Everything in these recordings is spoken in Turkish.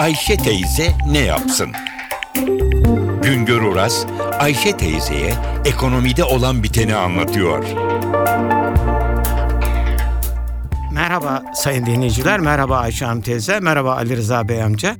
Ayşe teyze ne yapsın? Güngör Oras, Ayşe teyzeye ekonomide olan biteni anlatıyor. Merhaba sayın dinleyiciler, merhaba Ayşe Hanım teyze, merhaba Ali Rıza Bey amca.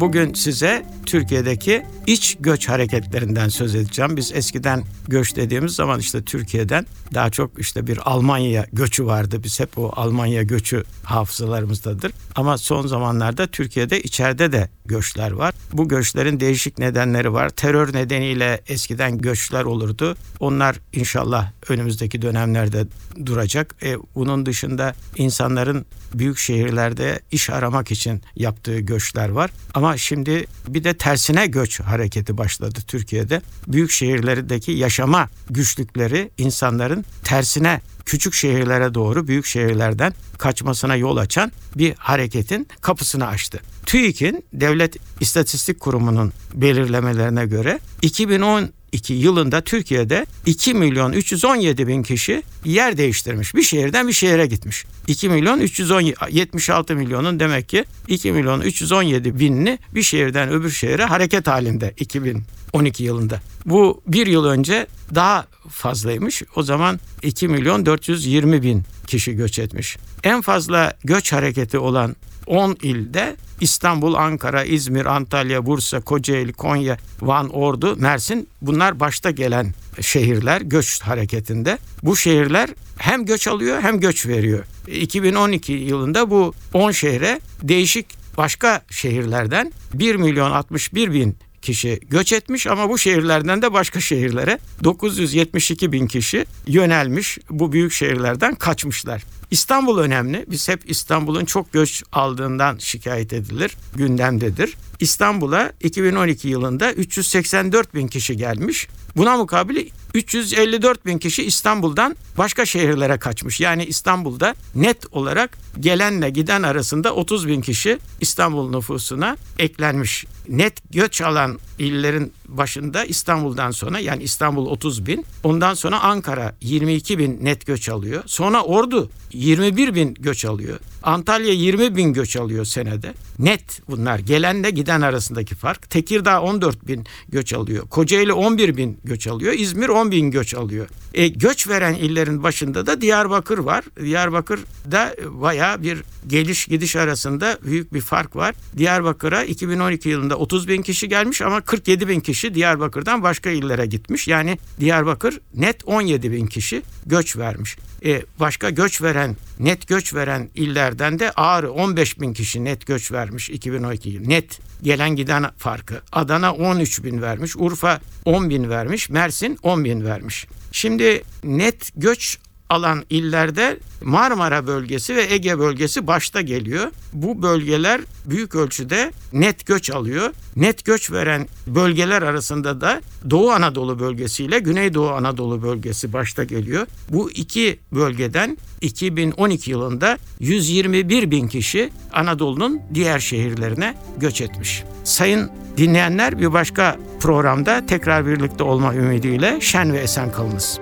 Bugün size Türkiye'deki iç göç hareketlerinden söz edeceğim. Biz eskiden göç dediğimiz zaman işte Türkiye'den daha çok işte bir Almanya göçü vardı. Biz hep o Almanya göçü hafızalarımızdadır. Ama son zamanlarda Türkiye'de içeride de göçler var. Bu göçlerin değişik nedenleri var. Terör nedeniyle eskiden göçler olurdu. Onlar inşallah önümüzdeki dönemlerde duracak. E, bunun dışında insanların büyük şehirlerde iş aramak için yaptığı göçler var. Ama şimdi bir de tersine göç hareketi başladı Türkiye'de. Büyük şehirlerdeki yaşama güçlükleri insanların tersine küçük şehirlere doğru büyük şehirlerden kaçmasına yol açan bir hareketin kapısını açtı. TÜİK'in Devlet İstatistik Kurumu'nun belirlemelerine göre 2012 yılında Türkiye'de 2 milyon 317 bin kişi yer değiştirmiş. Bir şehirden bir şehre gitmiş. 2 milyon 376 milyonun demek ki 2 milyon 317 binini bir şehirden öbür şehre hareket halinde 2012 yılında. Bu bir yıl önce daha fazlaymış. O zaman 2 milyon 420 bin kişi göç etmiş. En fazla göç hareketi olan 10 ilde İstanbul, Ankara, İzmir, Antalya, Bursa, Kocaeli, Konya, Van, Ordu, Mersin bunlar başta gelen şehirler göç hareketinde. Bu şehirler hem göç alıyor hem göç veriyor. 2012 yılında bu 10 şehre değişik başka şehirlerden 1 milyon 61 bin kişi göç etmiş ama bu şehirlerden de başka şehirlere 972 bin kişi yönelmiş. Bu büyük şehirlerden kaçmışlar. İstanbul önemli. Biz hep İstanbul'un çok göç aldığından şikayet edilir. Gündemdedir. İstanbul'a 2012 yılında 384 bin kişi gelmiş. Buna mukabil 354 bin kişi İstanbul'dan başka şehirlere kaçmış. Yani İstanbul'da net olarak gelenle giden arasında 30 bin kişi İstanbul nüfusuna eklenmiş. Net göç alan illerin başında İstanbul'dan sonra yani İstanbul 30 bin. Ondan sonra Ankara 22 bin net göç alıyor. Sonra Ordu 21 bin göç alıyor. Antalya 20 bin göç alıyor senede. Net bunlar gelenle giden arasındaki fark. Tekirdağ 14 bin göç alıyor. Kocaeli 11 bin göç alıyor. İzmir 10 bin göç alıyor. E, göç veren illerin başında da Diyarbakır var. Diyarbakır'da baya bir geliş gidiş arasında büyük bir fark var. Diyarbakır'a 2012 yılında 30 bin kişi gelmiş ama 47 bin kişi Diyarbakır'dan başka illere gitmiş. Yani Diyarbakır net 17 bin kişi göç vermiş. E, başka göç veren, net göç veren illerden de Ağrı 15 bin kişi net göç vermiş 2012 yıl. Net gelen giden farkı. Adana 13 bin vermiş, Urfa 10 bin vermiş, Mersin 10 bin vermiş. Şimdi net göç alan illerde Marmara bölgesi ve Ege bölgesi başta geliyor. Bu bölgeler büyük ölçüde net göç alıyor. Net göç veren bölgeler arasında da Doğu Anadolu bölgesi ile Güneydoğu Anadolu bölgesi başta geliyor. Bu iki bölgeden 2012 yılında 121 bin kişi Anadolu'nun diğer şehirlerine göç etmiş. Sayın dinleyenler bir başka programda tekrar birlikte olma ümidiyle şen ve esen kalınız.